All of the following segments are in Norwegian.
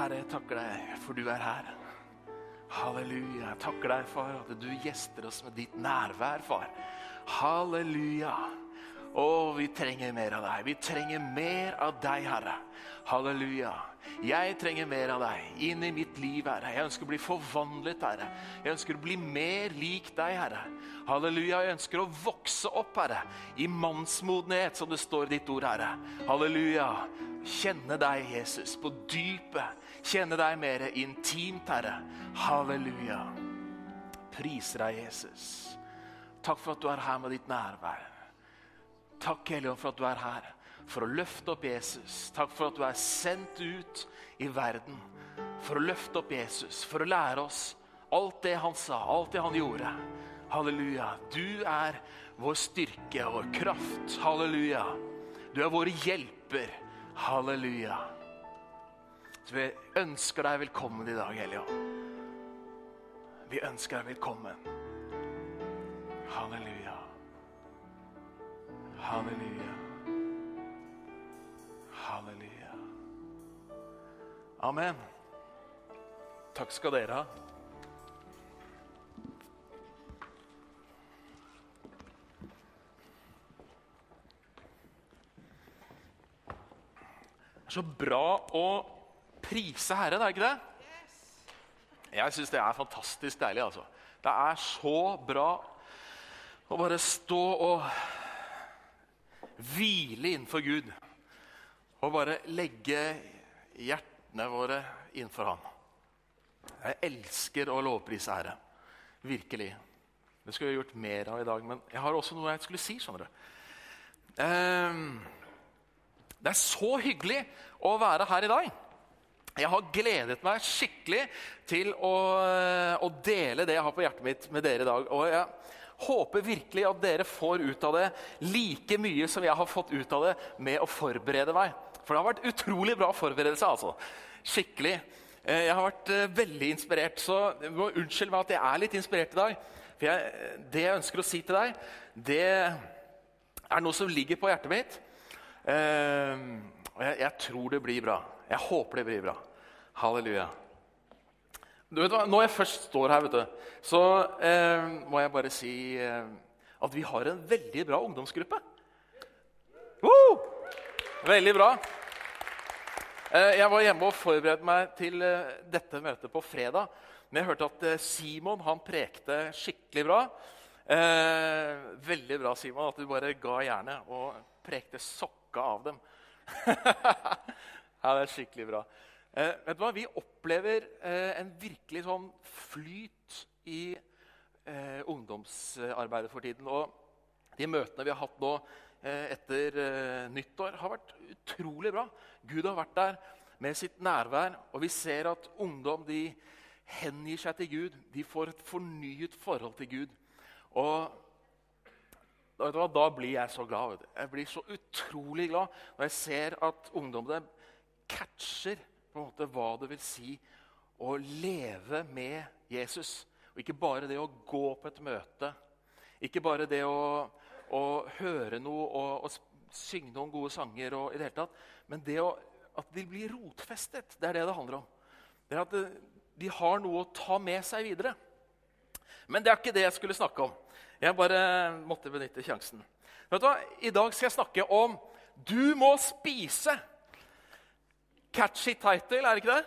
Herre, jeg takker deg for du er her. Halleluja. Jeg takker deg far, at du gjester oss med ditt nærvær, far. Halleluja. Å, vi trenger mer av deg. Vi trenger mer av deg, Herre. Halleluja. Jeg trenger mer av deg inn i mitt liv, Herre. Jeg ønsker å bli forvandlet, Herre. Jeg ønsker å bli mer lik deg, Herre. Halleluja. Jeg ønsker å vokse opp, Herre, i mannsmodenhet, som det står i ditt ord, Herre. Halleluja. Kjenne deg, Jesus, på dypet. Kjenne deg mer intimt, Herre. Halleluja. Priser deg, Jesus. Takk for at du er her med ditt nærvær. Takk, Helligånd, for at du er her for å løfte opp Jesus. Takk for at du er sendt ut i verden for å løfte opp Jesus, for å lære oss alt det han sa, alt det han gjorde. Halleluja. Du er vår styrke og kraft. Halleluja. Du er vår hjelper. Halleluja. Vi ønsker deg velkommen i dag, Helligånd. Vi ønsker deg velkommen. Halleluja. Halleluja. Halleluja. Amen. Takk skal dere ha. Så bra å prise Herren, er det ikke det? Jeg syns det er fantastisk deilig. altså. Det er så bra å bare stå og hvile innenfor Gud. Og bare legge hjertene våre innenfor Han. Jeg elsker å lovprise Herre. Virkelig. Det skulle jeg gjort mer av i dag, men jeg har også noe jeg skulle si. skjønner du. Ehm, det er så hyggelig å være her i dag. Jeg har gledet meg skikkelig til å, å, dele det jeg har på hjertet mitt med dere i dag. Og jeg håper virkelig at dere får ut av det like mye som jeg har fått ut av det med å forberede meg. For det har vært utrolig bra forberedelse. altså. Skikkelig. Eh, jeg har vært eh, veldig inspirert, så må unnskyld meg at jeg er litt inspirert i dag. For jeg, det jeg ønsker å si til deg, det er noe som ligger på hjertet mitt. Og jeg, jeg tror det blir bra. Jeg håper det blir bra. Halleluja. Du vet hva? Når jeg først står her, vet du, så eh, må jeg bare si eh, at vi har en veldig bra ungdomsgruppe. Woo! Veldig bra. Eh, jeg var hjemme og forberedte meg til eh, dette møtet på fredag. Men jeg hørte at eh, Simon han prekte skikkelig bra. Eh, veldig bra, Simon, at du bare ga jernet og prekte sokka av dem. ja, det er skikkelig bra. Eh, vet du hva? Vi opplever eh, en virkelig sånn flyt i eh, ungdomsarbeidet for tiden. Og de møtene vi har hatt nå eh, etter eh, nyttår, har vært utrolig bra. Gud har vært der med sitt nærvær, og vi ser at ungdom de hengir seg til Gud. De får et fornyet forhold til Gud. Og hva? Da blir jeg så glad. Jeg blir så utrolig glad når jeg ser at ungdommene catcher på en måte hva det vil si å leve med Jesus. Og ikke bare det å gå på et møte, ikke bare det å, å høre noe og, og synge noen gode sanger, og, i det hele tatt, men det å, at de blir rotfestet. Det er det det handler om. Det er At de har noe å ta med seg videre. Men det er ikke det jeg skulle snakke om. Jeg bare måtte benytte sjansen. Vet du hva? I dag skal jeg snakke om 'Du må spise'. Catchy title, er det ikke det?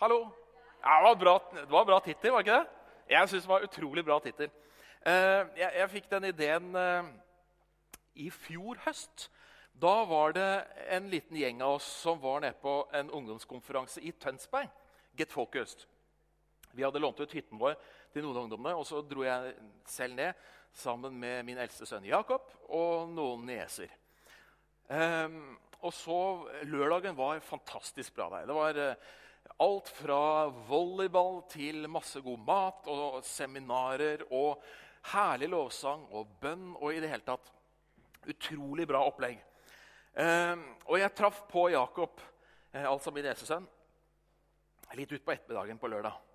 Hallo? Ja, det var bra, det var bra tittel, var det ikke det? Jeg syns det var utrolig bra tittel. Uh, jeg, jeg, fikk den ideen uh, i fjor høst. Da var det en liten gjeng av oss som var nede på en ungdomskonferanse i Tønsberg. Get Focused. Vi hadde lånt ut hytten vår til noen av ungdommene, og så dro jeg selv ned sammen med min eldste sønn Jakob og noen nieser. Um, og så Lørdagen var fantastisk bra. Der. Det var uh, alt fra volleyball til masse god mat og seminarer og herlig lovsang og bønn og i det hele tatt utrolig bra opplegg. Um, og jeg traff på Jakob, uh, altså min nesesønn, litt utpå ettermiddagen på lørdag.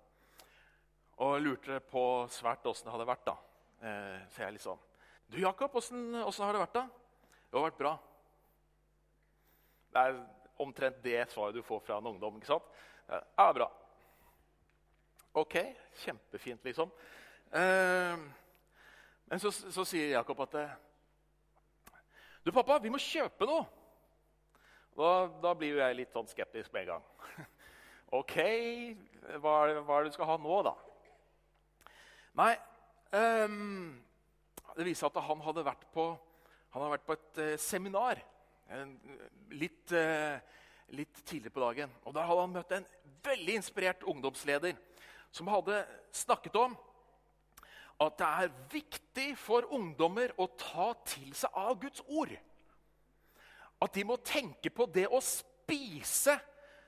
Og lurte på svært åssen det hadde vært. da. Eh, så jeg liksom Du, Jakob, åssen har det vært? da? Det har vært bra. Det er omtrent det svaret du får fra en ungdom. ikke sant? Ja, bra. Ok, kjempefint, liksom. Eh, men så, så, sier Jakob at Du, pappa, vi må kjøpe noe. Da, da blir jo jeg litt sånn skeptisk med en gang. ok, hva er, hva er det du skal ha nå, da? Nei, um, det viser at han hadde vært på, hadde vært på et uh, seminar litt, uh, litt tidlig på dagen. Og Der hadde han møtt en veldig inspirert ungdomsleder som hadde snakket om at det er viktig for ungdommer å ta til seg av Guds ord. At de må tenke på det å spise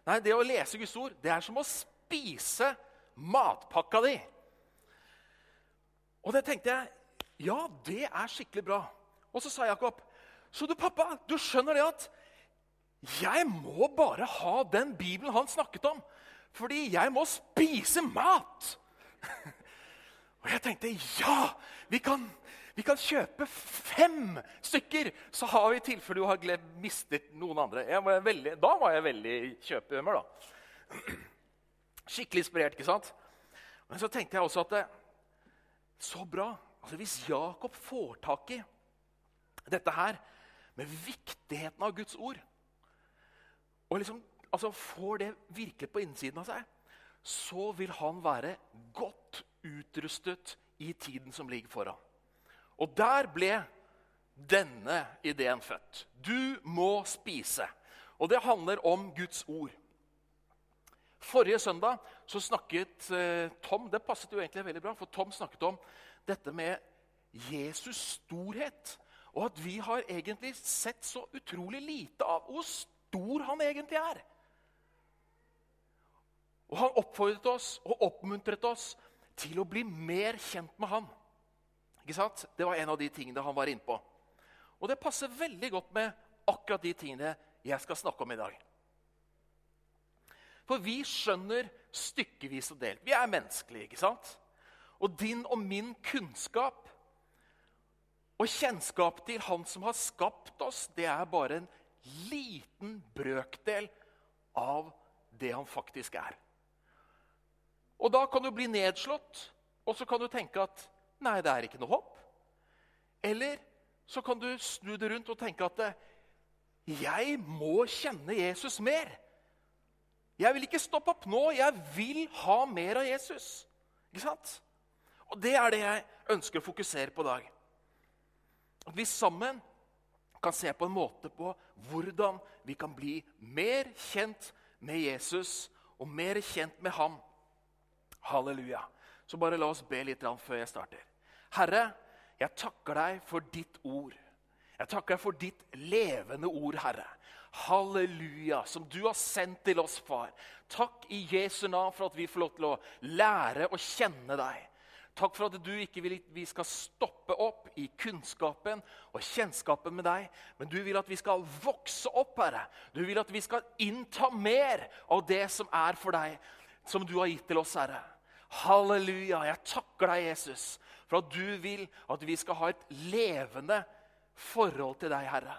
Nei, det å lese Guds ord det er som å spise matpakka di. Og det tenkte jeg ja, det er skikkelig bra. Og så sa Jakob så du, pappa, du skjønner det at jeg må bare ha den Bibelen han snakket om. Fordi jeg må spise mat! Og jeg tenkte ja, vi kan, vi kan kjøpe fem stykker, så har vi i tilfelle du har glemt, mistet noen andre. Var veldig, da var jeg veldig i kjøpehumør. da. Skikkelig inspirert, ikke sant? Men så tenkte jeg også at det, så bra. Altså, Hvis Jakob får tak i dette her med viktigheten av Guds ord, og liksom altså får det virkelig på innsiden av seg, så vil han være godt utrustet i tiden som ligger foran. Og der ble denne ideen født. Du må spise. Og det handler om Guds ord. Forrige søndag så snakket eh, Tom Det passet jo egentlig veldig bra, for Tom snakket om dette med Jesus storhet. Og at vi har egentlig sett så utrolig lite av hvor stor han egentlig er. Og han oppfordret oss og oppmuntret oss til å bli mer kjent med han. Ikke sant? Det var en av de tingene han var innpå. Og det passer veldig godt med akkurat de tingene jeg skal snakke om i dag. For vi skjønner stykkevis og delt. Vi er menneskelige, ikke sant? Og din og min kunnskap og kjennskap til Han som har skapt oss, det er bare en liten brøkdel av det han faktisk er. Og da kan du bli nedslått, og så kan du tenke at nei, det er ikke noe håp. Eller så kan du snu det rundt og tenke at jeg må kjenne Jesus mer. Jeg vil ikke stoppe opp nå. Jeg vil ha mer av Jesus. Ikke sant? Og det er det jeg ønsker å fokusere på i dag. At vi sammen kan se på en måte på hvordan vi kan bli mer kjent med Jesus og mer kjent med ham. Halleluja. Så bare la oss be litt før jeg starter. Herre, jeg takker deg for ditt ord. Jeg takker deg for ditt levende ord, Herre. Halleluja, som du har sendt til oss, far. Takk i Jesu navn for at vi får lov til å lære å kjenne deg. Takk for at du ikke vil at vi skal stoppe opp i kunnskapen og kjennskapen med deg, men du vil at vi skal vokse opp, Herre. Du vil at vi skal innta mer av det som er for deg som du har gitt til oss, Herre. Halleluja. Jeg takker deg, Jesus, for at du vil at vi skal ha et levende forhold til deg, Herre.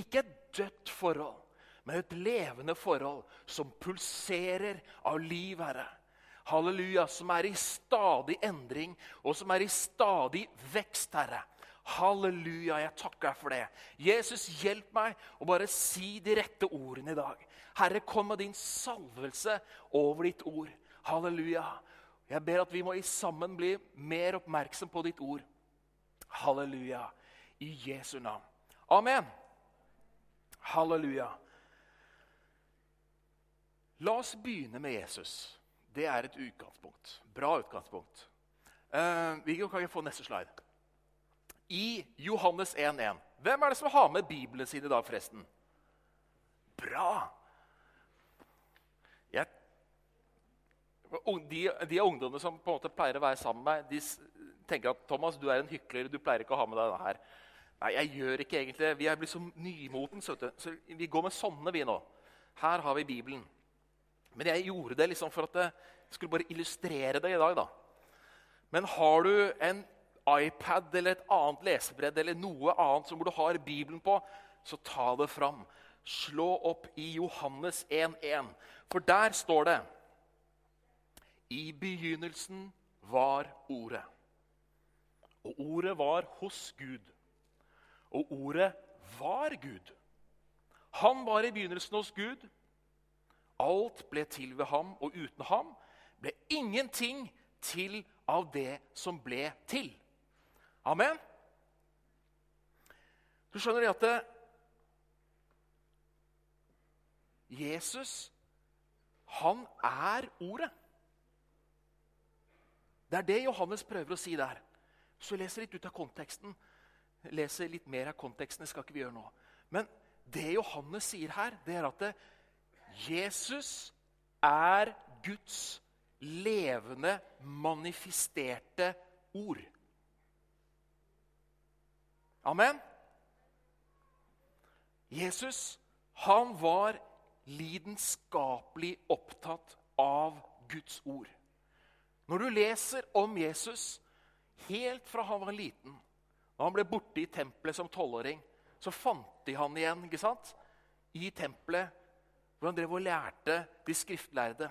Ikke et dødt forhold, men et levende forhold som pulserer av liv, Herre. Halleluja, som er i stadig endring, og som er i stadig vekst, Herre. Halleluja, jeg takker deg for det. Jesus, hjelp meg å bare si de rette ordene i dag. Herre, kom med din salvelse over ditt ord. Halleluja. Jeg ber at vi må i sammen bli mer oppmerksom på ditt ord. Halleluja. I Jesu navn. Amen. Halleluja. La oss begynne med Jesus. Det er et utgangspunkt. Bra utgangspunkt. Uh, vi kan få neste slide? I Johannes 1,1. Hvem er det som har med Bibelen sin i dag, forresten? Bra! Jeg, de, de ungdommene som på en måte pleier å være sammen med meg, de tenker at Thomas, du er en hykler. Du pleier ikke å ha med deg denne her. Nei, jeg gjør ikke egentlig Vi er blitt så nymotens. Så vi går med sånne, vi nå. Her har vi Bibelen. Men jeg gjorde det liksom for at jeg skulle bare illustrere det i dag. da. Men har du en iPad eller et annet lesebredd eller noe annet som du har Bibelen på, så ta det fram. slå opp i Johannes 1,1. For der står det I begynnelsen var Ordet. Og ordet var hos Gud. Og ordet var Gud. Han var i begynnelsen hos Gud. Alt ble til ved ham, og uten ham ble ingenting til av det som ble til. Amen? Du skjønner at det, Jesus, han er Ordet. Det er det Johannes prøver å si der. Så jeg litt ut av konteksten. Jeg leser litt mer av konteksten. Det skal ikke vi gjøre nå. Men det Johannes sier her, det er at det, Jesus er Guds levende, manifesterte ord. Amen? Jesus han var lidenskapelig opptatt av Guds ord. Når du leser om Jesus helt fra han var liten, da han ble borte i tempelet som tolvåring, så fant de han igjen ikke sant? i tempelet, hvor han drev og lærte de skriftlærde.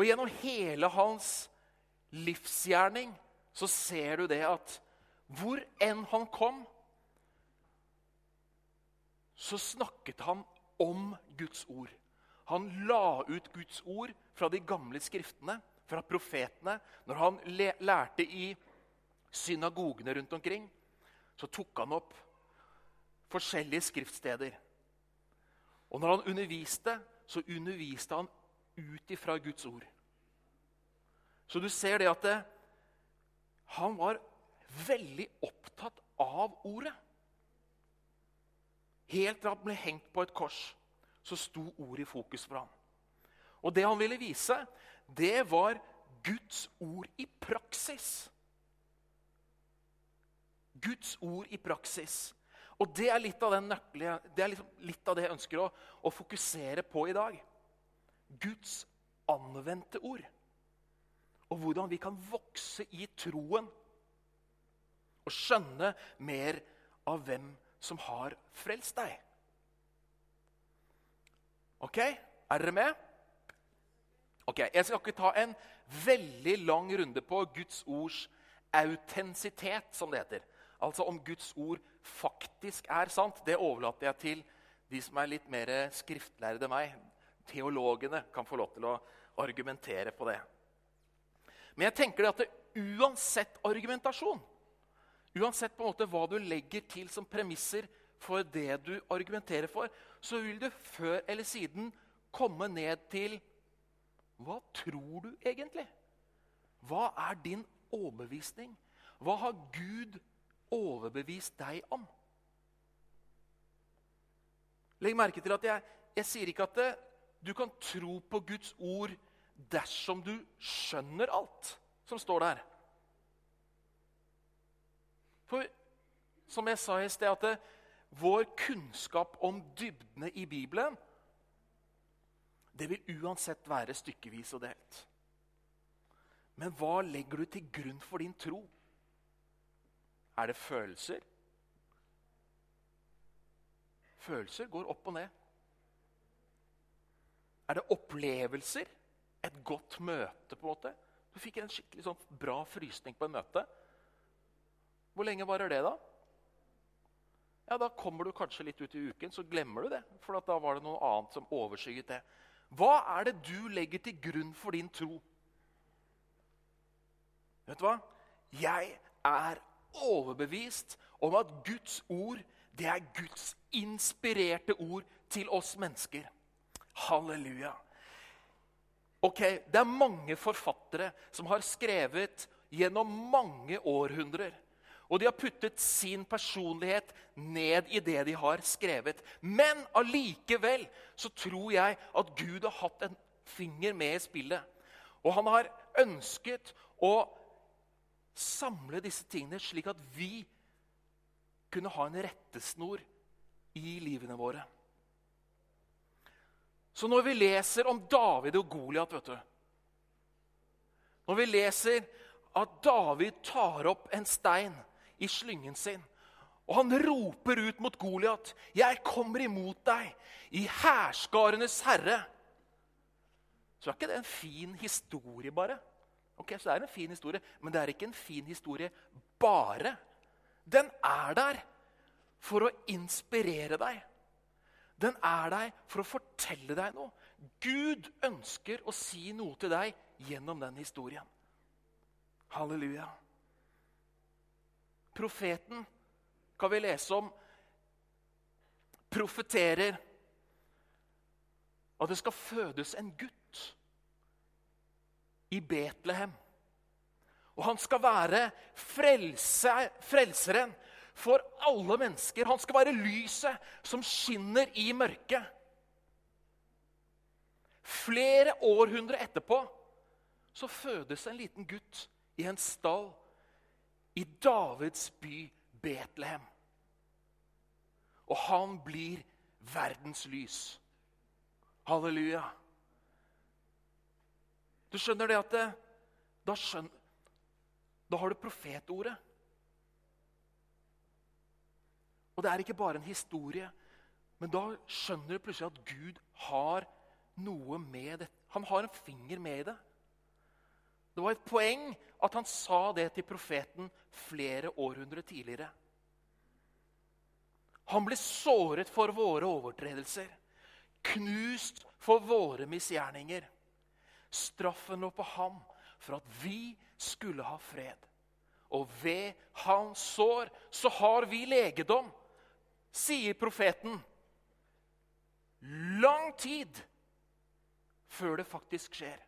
Og gjennom hele hans livsgjerning så ser du det at hvor enn han kom, så snakket han om Guds ord. Han la ut Guds ord fra de gamle skriftene, fra profetene. Når han lærte i synagogene rundt omkring, så tok han opp forskjellige skriftsteder. Og når han underviste, så underviste han ut ifra Guds ord. Så du ser det at det, han var veldig opptatt av ordet. Helt til han ble hengt på et kors, så sto ordet i fokus for ham. Og det han ville vise, det var Guds ord i praksis. Guds ord i praksis. Og det er litt av, nøklige, det, er liksom litt av det jeg ønsker å, å fokusere på i dag. Guds anvendte ord. Og hvordan vi kan vokse i troen og skjønne mer av hvem som har frelst deg. Ok? Er dere med? Ok, Jeg skal ikke ta en veldig lang runde på Guds ords autentisitet, som det heter. Altså om Guds ord faktisk er sant. Det overlater jeg til de som er litt mer skriftlærde enn meg. Teologene kan få lov til å argumentere på det. Men jeg tenker at det, uansett argumentasjon Uansett på en måte hva du legger til som premisser for det du argumenterer for, så vil du før eller siden komme ned til Hva tror du egentlig? Hva er din overbevisning? Hva har Gud overbevist deg om? Legg merke til at jeg, jeg sier ikke at det, du kan tro på Guds ord dersom du skjønner alt som står der. For som jeg sa i sted, at det, vår kunnskap om dybdene i Bibelen det vil uansett være stykkevis og delt. Men hva legger du til grunn for din tro? Er det følelser? Følelser går opp og ned. Er det opplevelser? Et godt møte, på en måte? Du fikk en skikkelig sånn bra frysning på en møte. Hvor lenge varer det, da? Ja, Da kommer du kanskje litt ut i uken, så glemmer du det. For da var det noe annet som overskygget det. Hva er det du legger til grunn for din tro? Vet du hva? Jeg er overbevist om at Guds ord det er Guds inspirerte ord til oss mennesker. Halleluja. Ok, Det er mange forfattere som har skrevet gjennom mange århundrer. Og de har puttet sin personlighet ned i det de har skrevet. Men allikevel så tror jeg at Gud har hatt en finger med i spillet. Og han har ønsket å samle disse tingene slik at vi kunne ha en rettesnor i livene våre. Så når vi leser om David og Goliat Når vi leser at David tar opp en stein i slyngen sin Og han roper ut mot Goliat. 'Jeg kommer imot deg i hærskarenes herre.' Så er ikke det en fin historie, bare. Ok, Så det er en fin historie, men det er ikke en fin historie bare. Den er der for å inspirere deg. Den er der for å fortelle deg noe. Gud ønsker å si noe til deg gjennom den historien. Halleluja. Profeten kan vi lese om profeterer at det skal fødes en gutt i Betlehem. Og han skal være frelse, frelseren for alle mennesker. Han skal være lyset som skinner i mørket. Flere århundre etterpå så fødes en liten gutt i en stall i Davids by Betlehem. Og han blir verdens lys. Halleluja. Du skjønner det at det, da, skjønner, da har du profetordet. Og det er ikke bare en historie, men da skjønner du plutselig at Gud har noe med det. Han har en finger med i det. Det var et poeng at han sa det til profeten flere århundrer tidligere. Han ble såret for våre overtredelser, knust for våre misgjerninger. Straffen lå på ham for at vi skulle ha fred. Og ved hans sår så har vi legedom, sier profeten. Lang tid før det faktisk skjer.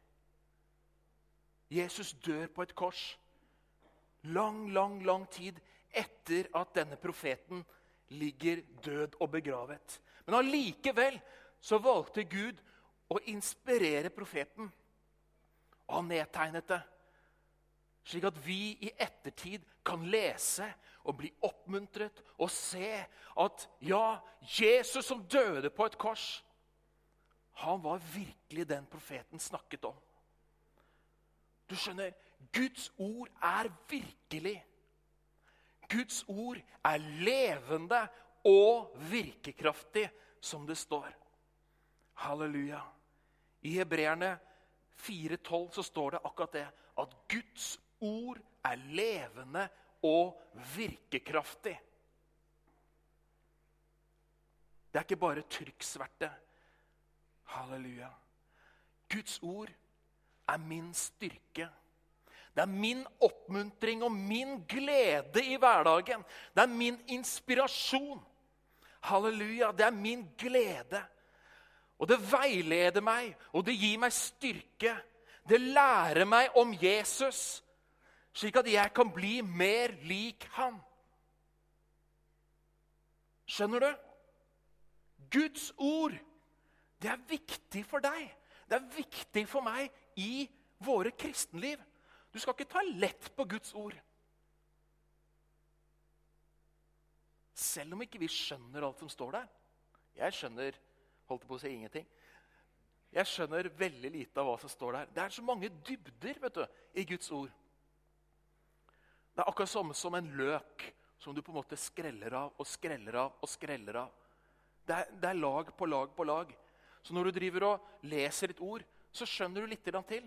Jesus dør på et kors. Lang, lang, lang tid etter at denne profeten ligger død og begravet. Men allikevel så valgte Gud å inspirere profeten. Og han nedtegnet det, slik at vi i ettertid kan lese og bli oppmuntret og se at ja, Jesus som døde på et kors, han var virkelig den profeten snakket om. Du skjønner, Guds ord er virkelig. Guds ord er levende og virkekraftig, som det står. Halleluja. I Hebreerne 4,12 så står det akkurat det. At Guds ord er levende og virkekraftig. Det er ikke bare trykksverte. Halleluja. Guds ord er min styrke. Det er min oppmuntring og min glede i hverdagen. Det er min inspirasjon. Halleluja. Det er min glede. Og det veileder meg, og det gir meg styrke. Det lærer meg om Jesus, slik at jeg kan bli mer lik han. Skjønner du? Guds ord, det er viktig for deg. Det er viktig for meg i våre kristenliv. Du skal ikke ta lett på Guds ord. Selv om ikke vi skjønner alt som står der. Jeg skjønner holdt på å si ingenting. Jeg skjønner veldig lite av hva som står der. Det er så mange dybder vet du, i Guds ord. Det er akkurat som, som en løk som du på en måte skreller av og skreller av og skreller av. Det er, det er lag på lag på lag. Så når du driver og leser et ord, så skjønner du litt til.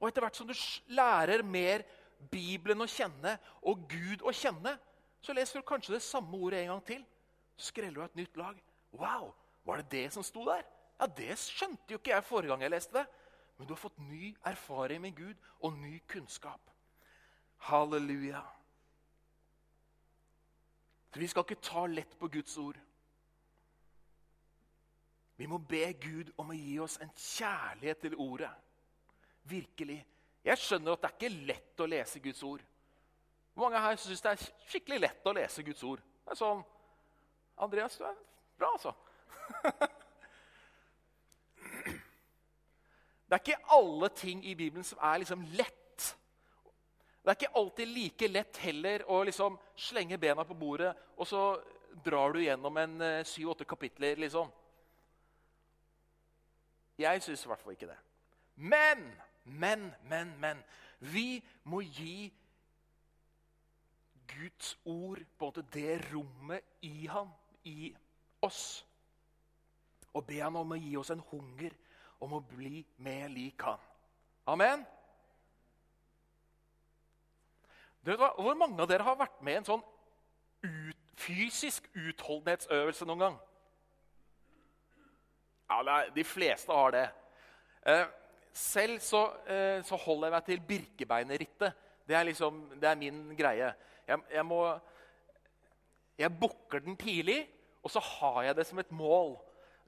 Og etter hvert som du lærer mer Bibelen å kjenne og Gud å kjenne, så leser du kanskje det samme ordet en gang til. Så skreller du av et nytt lag. Wow, var det det som sto der? Ja, Det skjønte jo ikke jeg forrige gang jeg leste det. Men du har fått ny erfaring med Gud og ny kunnskap. Halleluja. Så Vi skal ikke ta lett på Guds ord. Vi må be Gud om å gi oss en kjærlighet til ordet. Virkelig. Jeg skjønner at det er ikke lett å lese Guds ord. Hvor mange her syns det er skikkelig lett å lese Guds ord? Det er sånn, Andreas, du er bra, altså. Det er ikke alle ting i Bibelen som er liksom lett. Det er ikke alltid like lett heller å liksom slenge bena på bordet, og så drar du gjennom en eh, syv-åtte kapitler, liksom. Jeg syns i hvert fall ikke det. Men, men, men, men. Vi må gi Guds ord, på en måte det rommet i ham, i oss. Og be han om å gi oss en hunger om å bli mer lik han. Amen? Hvor mange av dere har vært med i en sånn ut, fysisk utholdenhetsøvelse noen gang? Ja, De fleste har det. Eh, selv så, eh, så holder jeg meg til Birkebeinerrittet. Det er, liksom, det er min greie. Jeg, jeg må Jeg bukker den tidlig, og så har jeg det som et mål.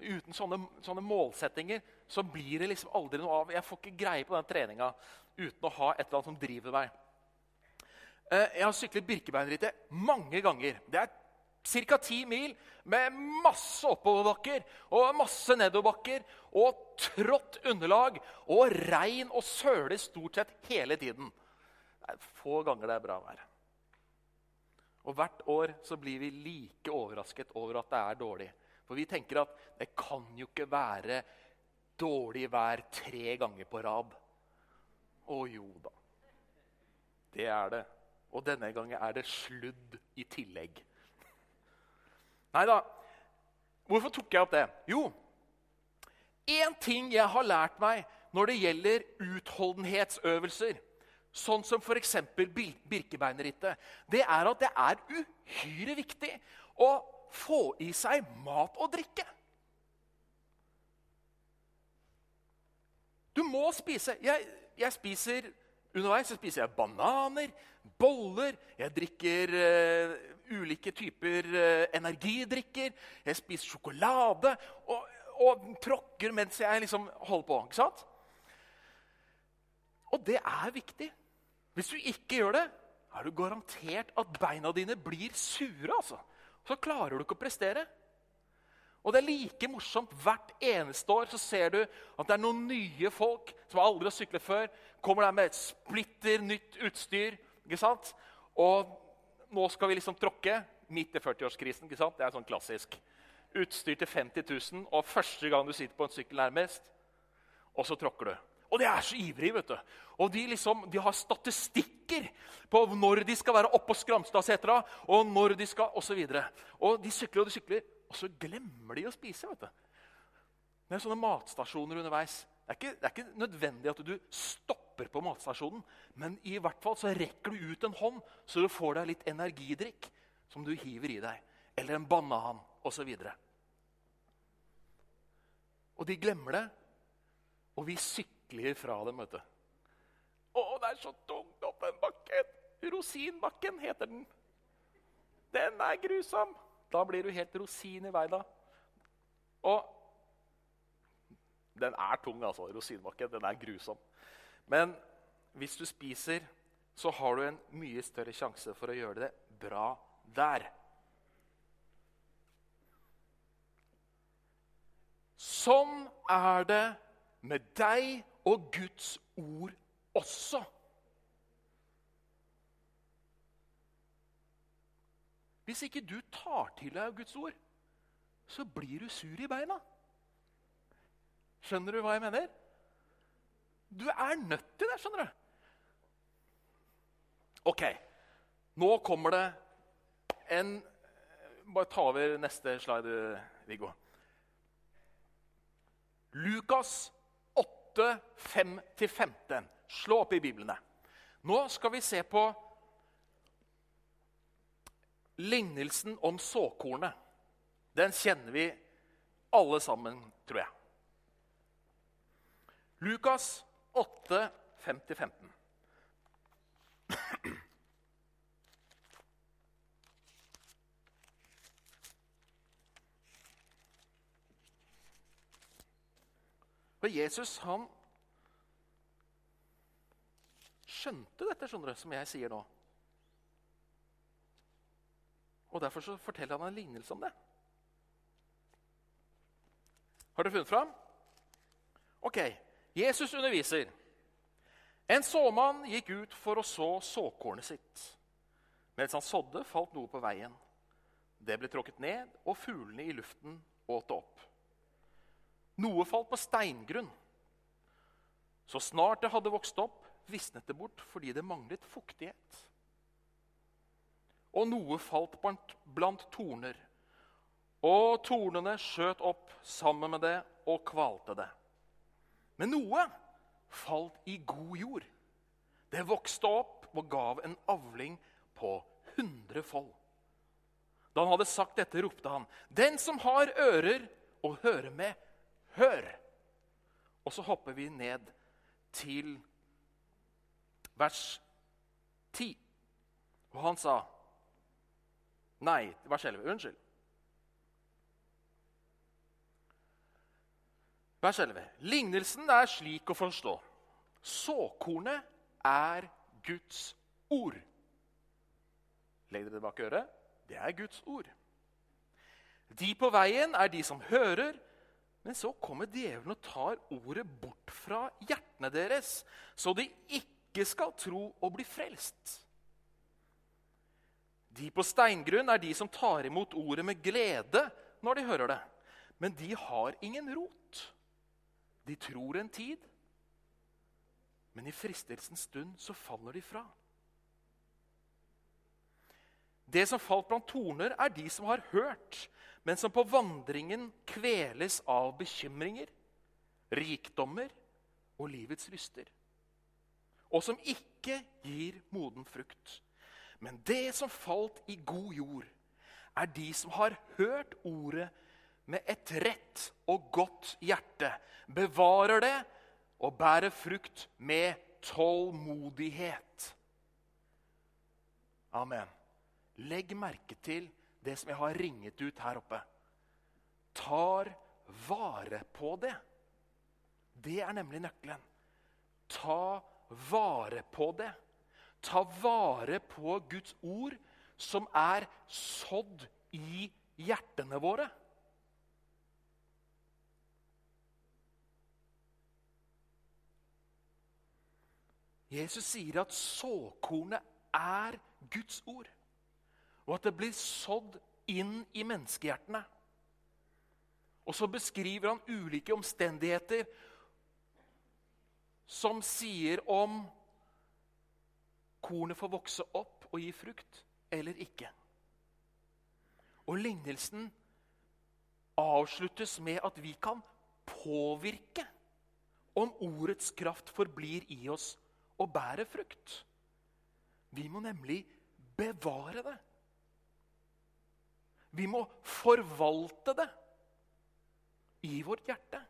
Uten sånne, sånne, målsettinger så blir det liksom aldri noe av. Jeg får ikke greie på den treninga uten å ha et eller annet som driver meg. Eh, jeg har syklet Birkebeinerrittet mange ganger. Det er ca. ti mil med masse oppoverbakker og masse nedoverbakker og trått underlag og regn og søle stort sett hele tiden. Det er få ganger det er bra vær. Og hvert år så blir vi like overrasket over at det er dårlig. For vi tenker at det kan jo ikke være dårlig vær tre ganger på rad. Å jo da. Det er det. Og denne gangen er det sludd i tillegg. Nei da. Hvorfor tok jeg opp det? Jo, én ting jeg har lært meg når det gjelder utholdenhetsøvelser, sånn som f.eks. Birkebeinerrittet, det er at det er uhyre viktig å få i seg mat og drikke. Du må spise. Jeg, jeg spiser Underveis så spiser jeg bananer, boller, jeg drikker uh, ulike typer uh, energidrikker. Jeg spiser sjokolade og, og tråkker mens jeg liksom holder på. ikke sant? Og det er viktig. Hvis du ikke gjør det, er du garantert at beina dine blir sure. altså. Så klarer du ikke å prestere. Og det er like morsomt. Hvert eneste år så ser du at det er noen nye folk som aldri har syklet før. Kommer der med et splitter nytt utstyr. ikke sant? Og nå skal vi liksom tråkke midt i 40-årskrisen. ikke sant? Det er sånn klassisk. Utstyr til 50 000, og første gang du sitter på en sykkel nærmest, og så tråkker du. Og de er så ivrige. vet du. Og de, liksom, de har statistikker på når de skal være oppå Skramstadsetra, og når de skal, osv. Og, og de sykler og de sykler. Og så glemmer de å spise. vet du. Det er sånne matstasjoner underveis. Det er, ikke, det er ikke nødvendig at du stopper på matstasjonen, men i hvert fall så rekker du ut en hånd, så du får deg litt energidrikk som du hiver i deg. Eller en banan osv. Og, og de glemmer det, og vi sykler fra dem. vet du. Å, det er så tungt opp den bakken! Rosinbakken heter den. Den er grusom. Da blir du helt rosin i vei. da. Og den er tung, altså. Rosinbakken. Den er grusom. Men hvis du spiser, så har du en mye større sjanse for å gjøre det bra der. Sånn er det med deg og Guds ord også. Hvis ikke du tar til deg Guds ord, så blir du sur i beina. Skjønner du hva jeg mener? Du er nødt til det, skjønner du. Ok, nå kommer det en Bare ta over neste slide, Viggo. Lukas 8, 5-15. Slå opp i biblene. Nå skal vi se på Lignelsen om såkornet den kjenner vi alle sammen, tror jeg. Lukas 8, 5-15. For Jesus han skjønte dette, skjønner du, som jeg sier nå. Og Derfor så forteller han en lignelse om det. Har dere funnet fram? Ok, Jesus underviser. En såmann gikk ut for å så såkornet sitt. Mens han sådde, falt noe på veien. Det ble tråkket ned, og fuglene i luften åt det opp. Noe falt på steingrunn. Så snart det hadde vokst opp, visnet det bort fordi det manglet fuktighet. og noe falt blant, torner. Og tornene skjøt opp sammen med det og kvalte det. Men noe falt i god jord. Det vokste opp og gav en avling på hundrefold. Da han hadde sagt dette, ropte han, 'Den som har ører å høre med, hør!' Og så hopper vi ned til vers 10. Og han sa Nei, vers 11. Unnskyld. Vers 11. Lignelsen er slik å forstå. Såkornet er Guds ord. Legg dere det bak øret. Det er Guds ord. De på veien er de som hører, men så kommer djevelen og tar ordet bort fra hjertene deres, så de ikke skal tro og bli frelst. De på steingrunn er de som tar imot ordet med glede når de hører det. Men de har ingen rot. De tror en tid, men i fristelsens stund så faller de fra. Det som falt blant torner, er de som har hørt, men som på vandringen kveles av bekymringer, rikdommer og livets lyster, og som ikke gir moden frukt. Men det som falt i god jord, er de som har hørt ordet med et rett og godt hjerte, bevarer det og bærer frukt med tålmodighet. Amen. Legg merke til det som jeg har ringet ut her oppe. Tar vare på det. Det er nemlig nøkkelen. Ta vare på det. Ta vare på Guds ord, som er sådd i hjertene våre. Jesus sier at såkornet er Guds ord, og at det blir sådd inn i menneskehjertene. Og så beskriver han ulike omstendigheter som sier om kornet får vokse opp og gi frukt eller ikke. Og lignelsen avsluttes med at vi kan påvirke om ordets kraft forblir i oss og bærer frukt. Vi må nemlig bevare det. Vi må forvalte det i vårt hjerte.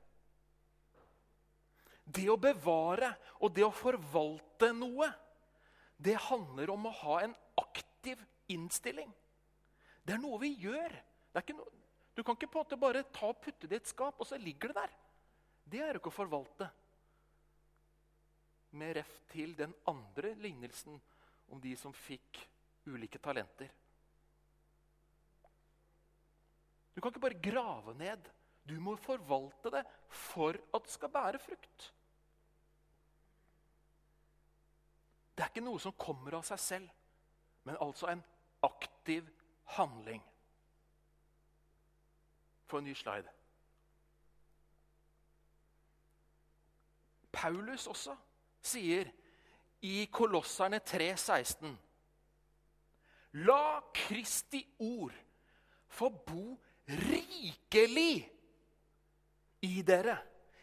Det å bevare og det å forvalte noe, det handler om å ha en aktiv innstilling. Det er noe vi gjør. Noe, du kan ikke på en måte bare ta og putte det i et skap, og så ligger det der. Det er jo ikke å forvalte med ref til den andre lignelsen om de som fikk ulike talenter. Du kan ikke bare grave ned. Du må forvalte det for at det skal bære frukt. Det er ikke noe som kommer av seg selv, men altså en aktiv handling. Få en ny slide. Paulus også sier i Kolosserne 3,16.: La Kristi ord få bo rikelig i dere,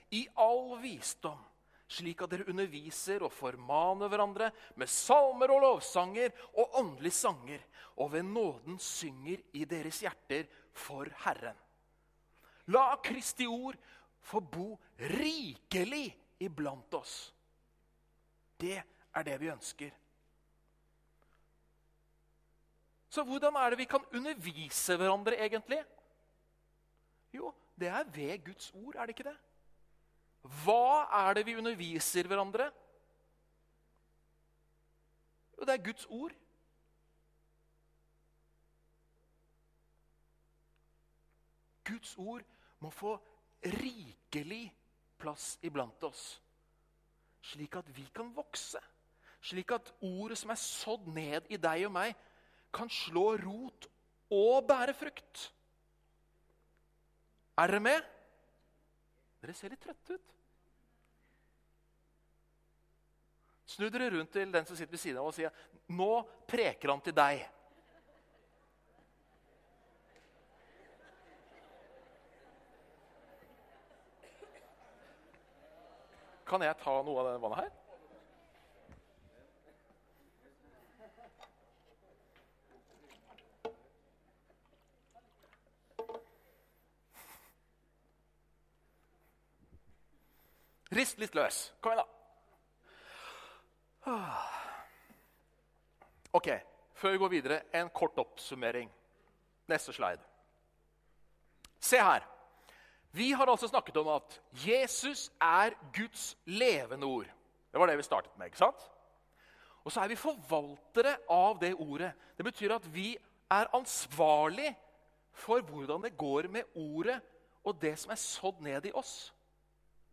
i all visdom, slik at dere underviser og formaner hverandre med salmer og lovsanger og åndelige sanger, og ved nåden synger i deres hjerter for Herren. La Kristi ord få bo rikelig iblant oss. Det er det vi ønsker. Så hvordan er det vi kan undervise hverandre, egentlig? Jo, det er ved Guds ord, er det ikke det? Hva er det vi underviser hverandre? Jo, det er Guds ord. Guds ord må få rikelig plass iblant oss slik at vi kan vokse. Slik at ordet som er sådd ned i deg og meg, kan slå rot og bære frukt. Er dere med? Dere ser litt trøtte ut. Snu dere rundt til den som sitter ved siden av og sier, 'Nå preker han til deg'. Kan jeg ta noe av denne vannet her? Rist litt løs. Kom igjen, da. Ok, Før vi går videre, en kort oppsummering. Neste slide. Se her. Vi har altså snakket om at Jesus er Guds levende ord. Det var det vi startet med. ikke sant? Og så er vi forvaltere av det ordet. Det betyr at vi er ansvarlig for hvordan det går med ordet og det som er sådd ned i oss.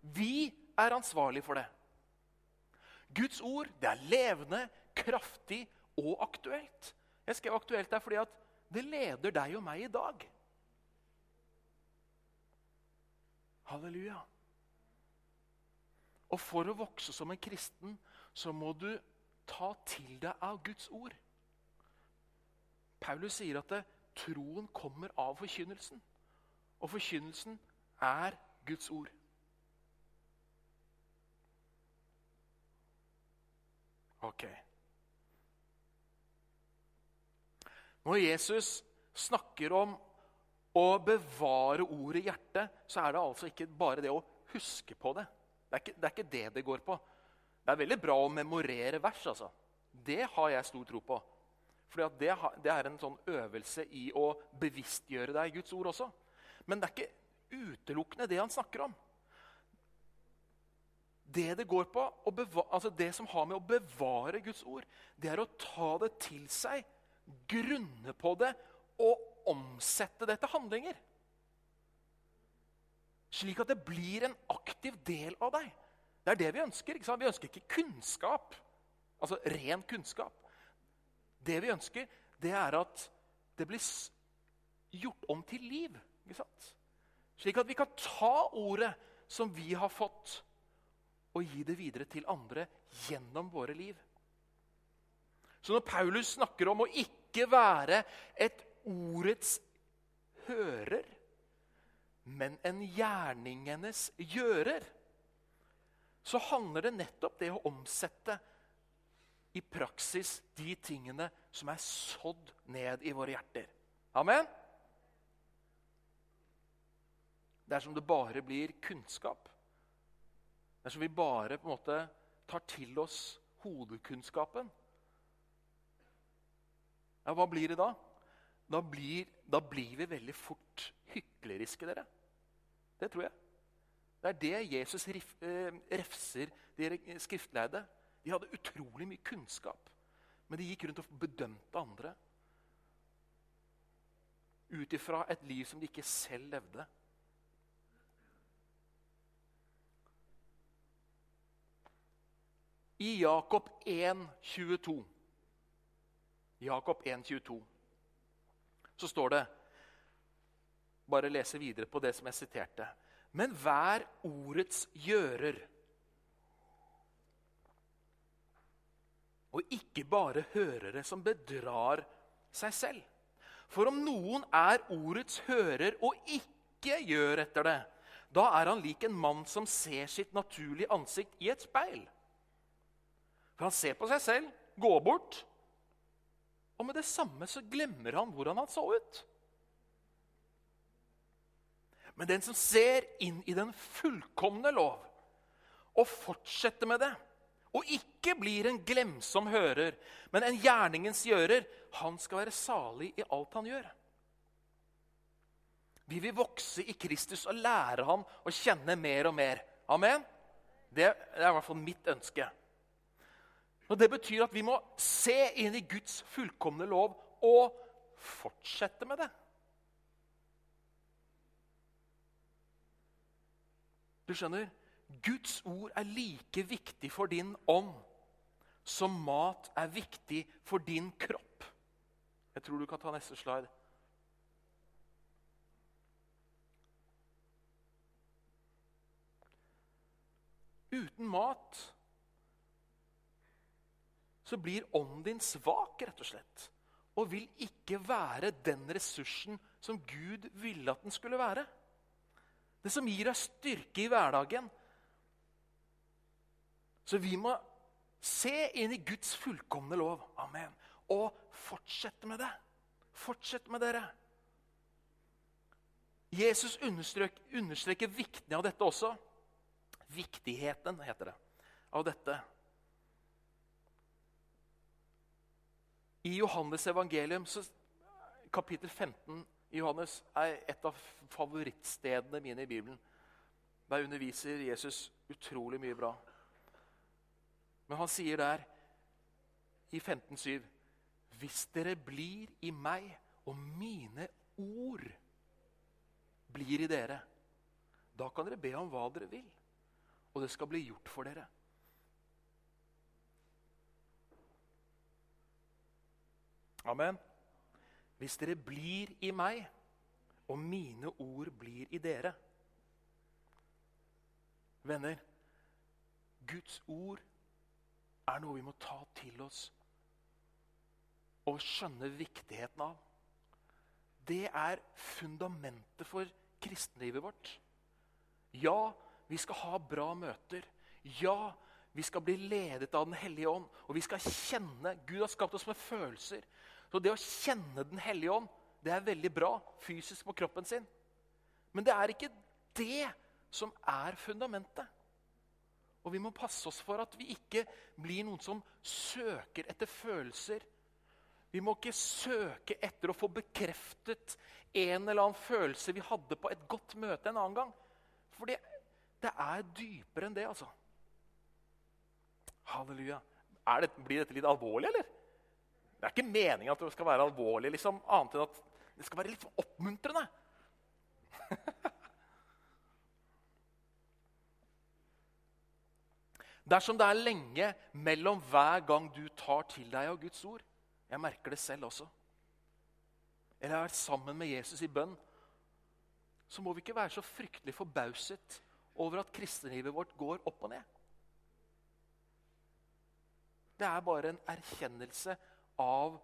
Vi er ansvarlig for det. Guds ord det er levende, kraftig og aktuelt. Jeg skrev aktuelt der fordi at det leder deg og meg i dag. Halleluja. Og for å vokse som en kristen så må du ta til deg av Guds ord. Paulus sier at det, troen kommer av forkynnelsen. Og forkynnelsen er Guds ord. Ok. Når Jesus snakker om å bevare ordet i hjertet, så er det altså ikke bare det å huske på det. Det er ikke det er ikke det, det går på. Det er veldig bra å memorere vers. altså. Det har jeg stor tro på. For det, det, er en sånn øvelse i å bevisstgjøre deg Guds ord også. Men det er ikke utelukkende det han snakker om. Det det går på, altså det som har med å bevare Guds ord, det er å ta det til seg, grunne på det og omsette det til handlinger. Slik at det blir en aktiv del av deg. Det er det vi ønsker. ikke sant? Vi ønsker ikke kunnskap, altså ren kunnskap. Det vi ønsker, det er at det blir gjort om til liv. ikke sant? Slik at vi kan ta ordet som vi har fått, og gi det videre til andre gjennom våre liv. Så når Paulus snakker om å ikke være et ordets hører, men en gjerningenes gjører, så handler det nettopp det å omsette i praksis de tingene som er sådd ned i våre hjerter. Amen? Dersom det bare blir kunnskap, Dersom vi bare på en måte tar til oss hodekunnskapen, ja, hva blir det da? Da blir, da blir vi veldig fort hykleriske, dere. Det tror jeg. Det er det Jesus rif, eh, refser de skriftleide. De hadde utrolig mye kunnskap, men de gikk rundt og bedømte andre ut ifra et liv som de ikke selv levde. I Jakob 1, 22, Jakob 1, 22, så står det Bare lese videre på det som jeg siterte. Men vær ordets gjører. Og ikke bare hørere som bedrar seg selv. For om noen er ordets hører og ikke gjør etter det, da er han lik en mann som ser sitt naturlige ansikt i et speil. For han ser på seg selv, går bort, og med det samme så glemmer han hvordan han så ut. Men den som ser inn i den fullkomne lov og fortsetter med det, og ikke blir en glemsom hører, men en gjerningens gjører, han skal være salig i alt han gjør. Vi vil vokse i Kristus og lære ham å kjenne mer og mer. Amen? Det er i hvert fall mitt ønske. Og Det betyr at vi må se inn i Guds fullkomne lov og fortsette med det. Du skjønner, Guds ord er like viktig for din ånd som mat er viktig for din kropp. Jeg tror du kan ta neste slide. Uten mat så blir ånden din svak, rett og slett. Og vil ikke være den ressursen som Gud ville at den skulle være. Det som gir deg styrke i hverdagen. Så vi må se inn i Guds fullkomne lov. Amen. Og fortsette med det. Fortsett med dere. Jesus understreker, viktigheten av dette også. Viktigheten, heter det, av dette. I Johannes evangelium, så, kapittel 15 i Johannes, er et av favorittstedene mine i Bibelen. Der underviser Jesus utrolig mye bra. Men han sier der i 15,7.: Hvis dere blir i meg, og mine ord blir i dere, da kan dere be om hva dere vil, og det skal bli gjort for dere. Amen. Hvis dere blir i meg, og mine ord blir i dere Venner, Guds ord er noe vi må ta til oss og skjønne viktigheten av. Det er fundamentet for kristenlivet vårt. Ja, vi skal ha bra møter. Ja, vi skal bli ledet av Den hellige ånd. Og vi skal kjenne Gud har skapt oss med følelser. Så det å kjenne Den hellige ånd det er veldig bra fysisk på kroppen sin. Men det er ikke det som er fundamentet. Og vi må passe oss for at vi ikke blir noen som søker etter følelser. Vi må ikke søke etter å få bekreftet en eller annen følelse vi hadde på et godt møte en annen gang. For det, det er dypere enn det, altså. Halleluja. Det, blir dette litt alvorlig, eller? Det er ikke meninga at det skal være alvorlig, liksom, annet enn at det skal være litt oppmuntrende. Dersom det er lenge mellom hver gang du tar til deg av Guds ord Jeg merker det selv også. Eller vært sammen med Jesus i bønn. Så må vi ikke være så fryktelig forbauset over at kristenlivet vårt går opp og ned. Det er bare en erkjennelse av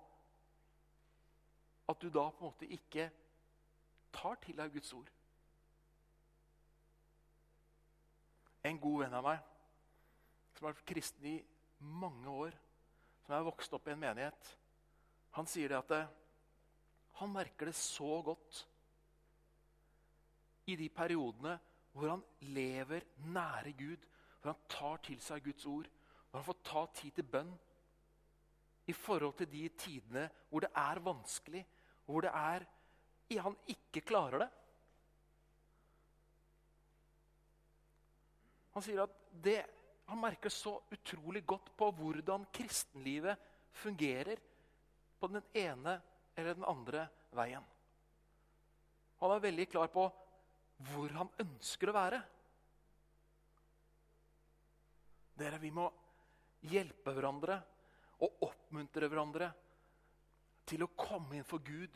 at du da på en måte ikke tar til deg Guds ord. En god venn av meg som har vært kristen i mange år, som er vokst opp i en menighet, han sier det at det, han merker det så godt i de periodene hvor han lever nære Gud, hvor han tar til seg Guds ord, hvor han får ta tid til bønn. I forhold til de tidene hvor det er vanskelig, hvor det er han ikke klarer det. Han sier at det, han merker så utrolig godt på hvordan kristenlivet fungerer på den ene eller den andre veien. Han er veldig klar på hvor han ønsker å være. Dere, Vi må hjelpe hverandre og oppmuntre hverandre til å komme inn for Gud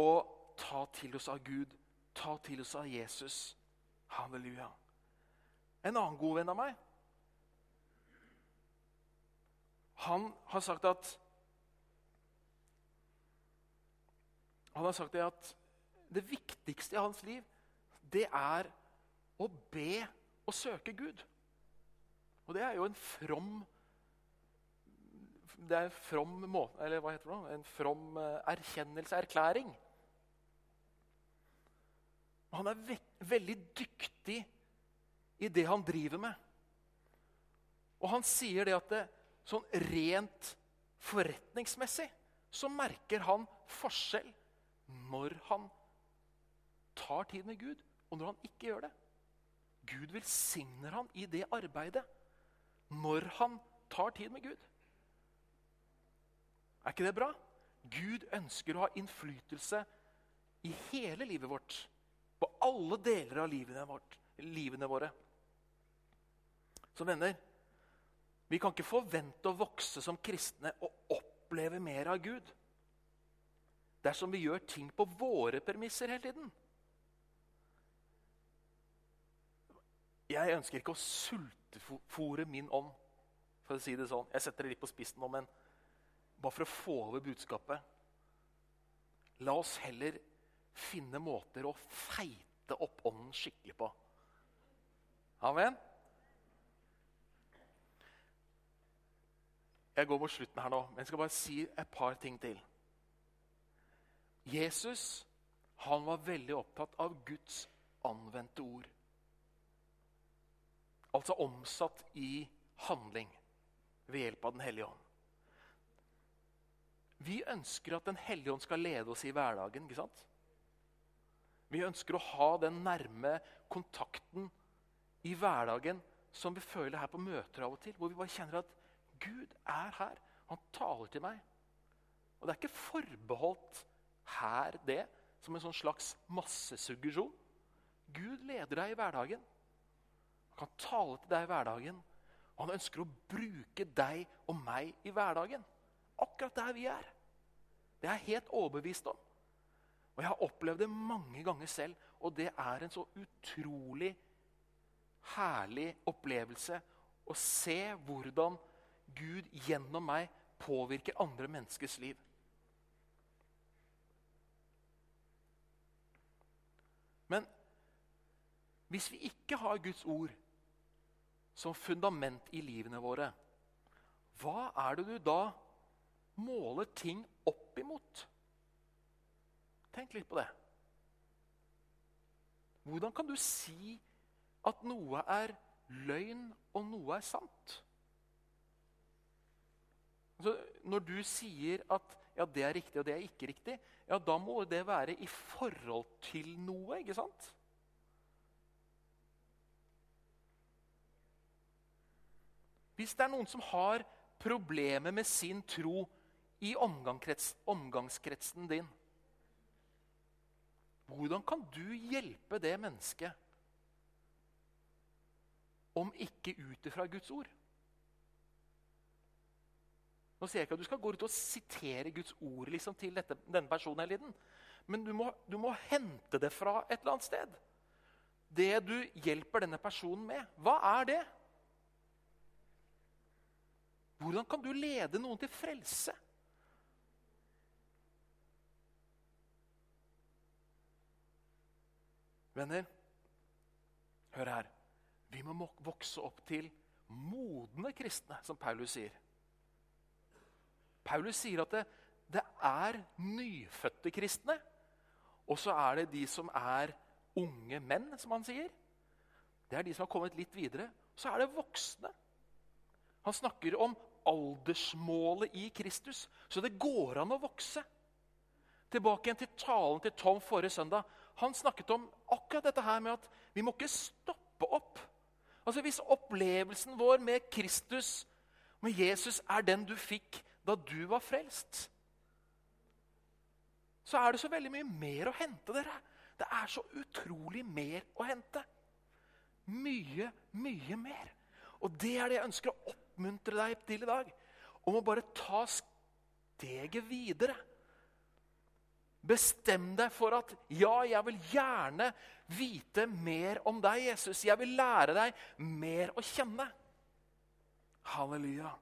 og ta til oss av Gud, ta til oss av Jesus. Halleluja. En annen god venn av meg Han har sagt at Han har sagt at det viktigste i hans liv, det er å be og søke Gud. Og det er jo en from det er en from måte, eller hva heter det? En from eh. Han er ve veldig dyktig i det han driver med. Og han sier det at det, sånn rent forretningsmessig så merker han forskjell når han tar tid med Gud, og når han ikke gjør det. Gud velsigner han i det arbeidet når han tar tid med Gud. Er ikke det bra? Gud ønsker å ha innflytelse i hele livet vårt. På alle deler av livene, vårt, livene våre. Så venner, vi kan ikke forvente å vokse som kristne og oppleve mer av Gud dersom vi gjør ting på våre premisser hele tiden. Jeg ønsker ikke å sultefòre min ånd, for å si det sånn. Jeg setter det litt på spissen nå, men bare for å få over budskapet. La oss heller finne måter å feite opp ånden skikkelig på. Amen? Jeg går mot slutten her nå, men jeg skal bare si et par ting til. Jesus han var veldig opptatt av Guds anvendte ord. Altså omsatt i handling ved hjelp av Den hellige ånd. Vi ønsker at Den hellige ånd skal lede oss i hverdagen. ikke sant? Vi ønsker å ha den nærme kontakten i hverdagen som vi føler her på møter av og til. Hvor vi bare kjenner at Gud er her. Han taler til meg. Og det er ikke forbeholdt her det, som en sånn slags massesuggesjon. Gud leder deg i hverdagen. Han kan tale til deg i hverdagen. Og han ønsker å bruke deg og meg i hverdagen. Akkurat der vi er. Det er jeg helt overbevist om. Og Jeg har opplevd det mange ganger selv, og det er en så utrolig herlig opplevelse å se hvordan Gud gjennom meg påvirker andre menneskers liv. Men hvis vi ikke har Guds ord som fundament i livene våre, hva er det du da måler ting opp imot? Tenk litt på det. Hvordan kan du si at noe er løgn og noe er sant? Altså, når du sier at ja, det er riktig og det er ikke riktig, ja, da må det være i forhold til noe, ikke sant? Hvis det er noen som har problemer med sin tro i omgangskretsen din, hvordan kan du hjelpe det mennesket om ikke ut ifra Guds ord? Nå sier jeg ikke at du skal gå ut og sitere Guds ord liksom, til dette, denne personen hele tiden. Men du må, du må, hente det fra et eller annet sted. Det du hjelper denne personen med, hva er det? Hvordan kan du lede noen til frelse? Venner, hør her. Vi må vokse opp til modne kristne, som Paulus sier. Paulus sier at det, det er nyfødte kristne, og så er det de som er unge menn, som han sier. Det er de som har kommet litt videre. Så er det voksne. Han snakker om aldersmålet i Kristus, så det går an å vokse. Tilbake igjen til talen til Tom forrige søndag. Han snakket om akkurat dette her med at vi må ikke stoppe opp. Altså Hvis opplevelsen vår med Kristus, med Jesus, er den du fikk da du var frelst, så er det så veldig mye mer å hente, dere. Det er så utrolig mer å hente. Mye, mye mer. Og det er det jeg ønsker å oppmuntre deg til i dag. Om å bare ta steget videre. Bestem deg for at ja, jeg vil gjerne vite mer om deg, Jesus. Jeg vil lære deg mer å kjenne. Halleluja.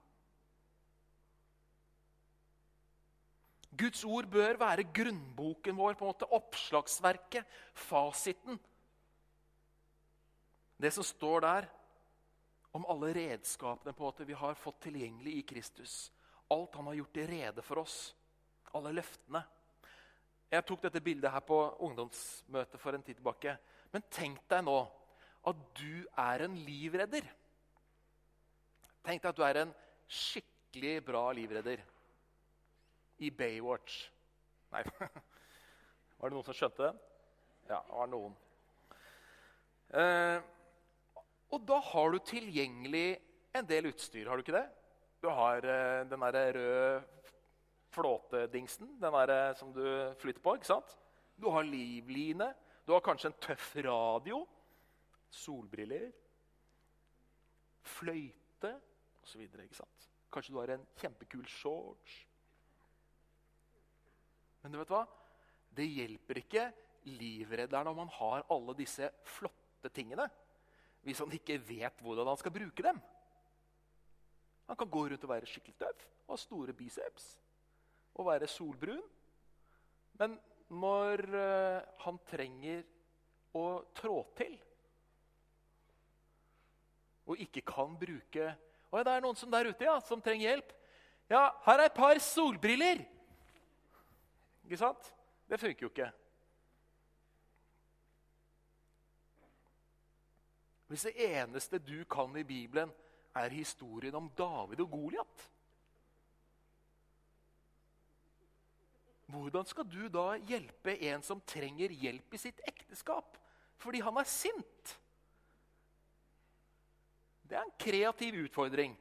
Guds ord bør være grunnboken vår, på en måte oppslagsverket, fasiten. Det som står der om alle redskapene på en måte vi har fått tilgjengelig i Kristus. Alt han har gjort i rede for oss. Alle løftene. Jeg tok dette bildet her på ungdomsmøtet for en tid tilbake. Men tenk deg nå at du er en livredder. Tenk deg at du er en skikkelig bra livredder i Baywatch. Nei Var det noen som skjønte det? Ja, det var noen. Eh, og da har du tilgjengelig en del utstyr, har du ikke det? Du har eh, den derre røde flåtedingsen, den der eh, som du flytter på. ikke sant? Du har livline. Du har kanskje en tøff radio. Solbriller. Fløyte osv. Kanskje du har en kjempekul shorts. Men du vet hva? Det hjelper ikke livredderen om han har alle disse flotte tingene hvis han ikke vet hvordan han skal bruke dem. Han kan gå rundt og være skikkelig tøff og ha store biceps å være solbrun. Men når uh, han trenger å trå til og ikke kan bruke Og det er noen som der ute ja, som trenger hjelp. Ja, her er et par solbriller. Ikke sant? Det funker jo ikke. Hvis det eneste du kan i Bibelen, er historien om David og Goliat Hvordan skal du da hjelpe en som trenger hjelp i sitt ekteskap fordi han er sint? Det er en kreativ utfordring.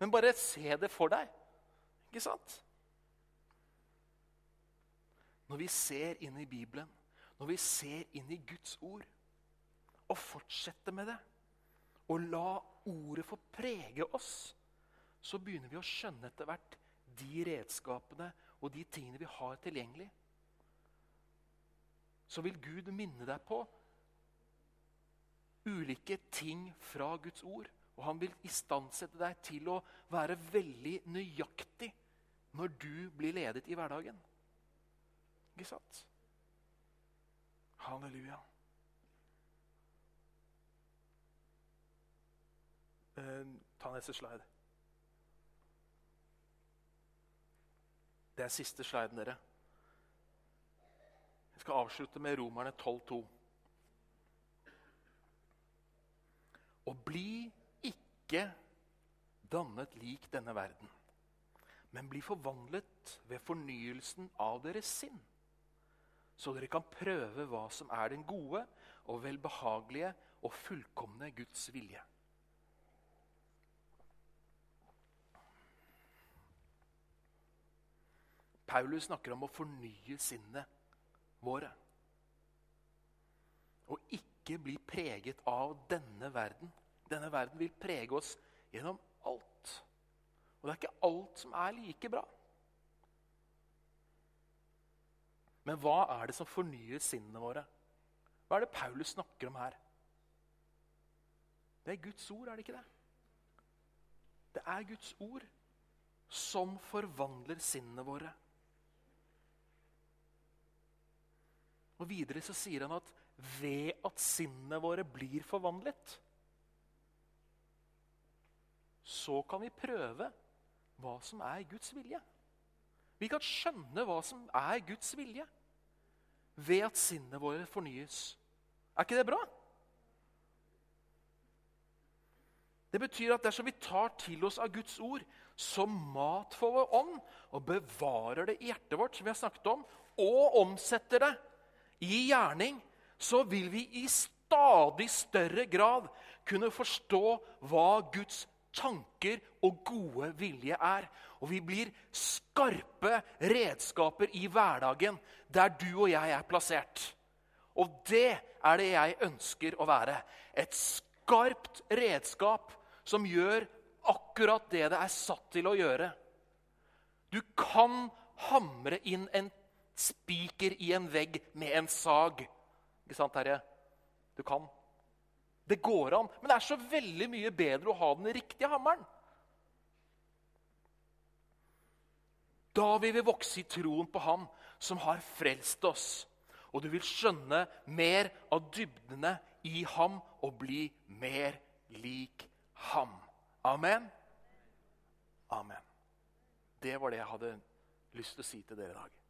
Men bare se det for deg. Ikke sant? Når vi ser inn i Bibelen, når vi ser inn i Guds ord, og fortsetter med det, og la ordet få prege oss, så begynner vi å skjønne etter hvert de redskapene og de tingene vi har tilgjengelig. Så vil Gud minne deg på ulike ting fra Guds ord. Og han vil istandsette deg til å være veldig nøyaktig når du blir ledet i hverdagen. Ikke sant? Halleluja. Uh, ta neste slide. Det er siste sliden, dere. Jeg skal avslutte med Romerne 12,2. Og bli ikke dannet lik denne verden, men bli forvandlet ved fornyelsen av deres sinn, så dere kan prøve hva som er den gode og velbehagelige og fullkomne Guds vilje. Paulus snakker om å fornye sinnet våre. Og ikke bli preget av denne verden. Denne verden vil prege oss gjennom alt. Og det er ikke alt som er like bra. Men hva er det som fornyer sinnene våre? Hva er det Paulus snakker om her? Det er Guds ord, er det ikke det? Det er Guds ord som forvandler sinnene våre. Og Videre så sier han at ved at sinnene våre blir forvandlet, så kan vi prøve hva som er Guds vilje. Vi kan skjønne hva som er Guds vilje ved at sinnene våre fornyes. Er ikke det bra? Det betyr at dersom vi tar til oss av Guds ord som mat for vår ånd, og bevarer det i hjertet vårt, som vi har snakket om, og omsetter det i gjerning, så vil vi i stadig større grad kunne forstå hva Guds tanker og gode vilje er. Og vi blir skarpe redskaper i hverdagen der du og jeg er plassert. Og det er det jeg ønsker å være. Et skarpt redskap som gjør akkurat det det er satt til å gjøre. Du kan hamre inn en spiker i en vegg med en sag. Ikke sant, Terje? Du kan. Det går an. Men det er så veldig mye bedre å ha den riktige hammeren. Da vil vi vokse i troen på Ham som har frelst oss. Og du vil skjønne mer av dybdene i ham og bli mer lik ham. Amen. Amen. Det var det jeg hadde lyst til å si til dere i dag.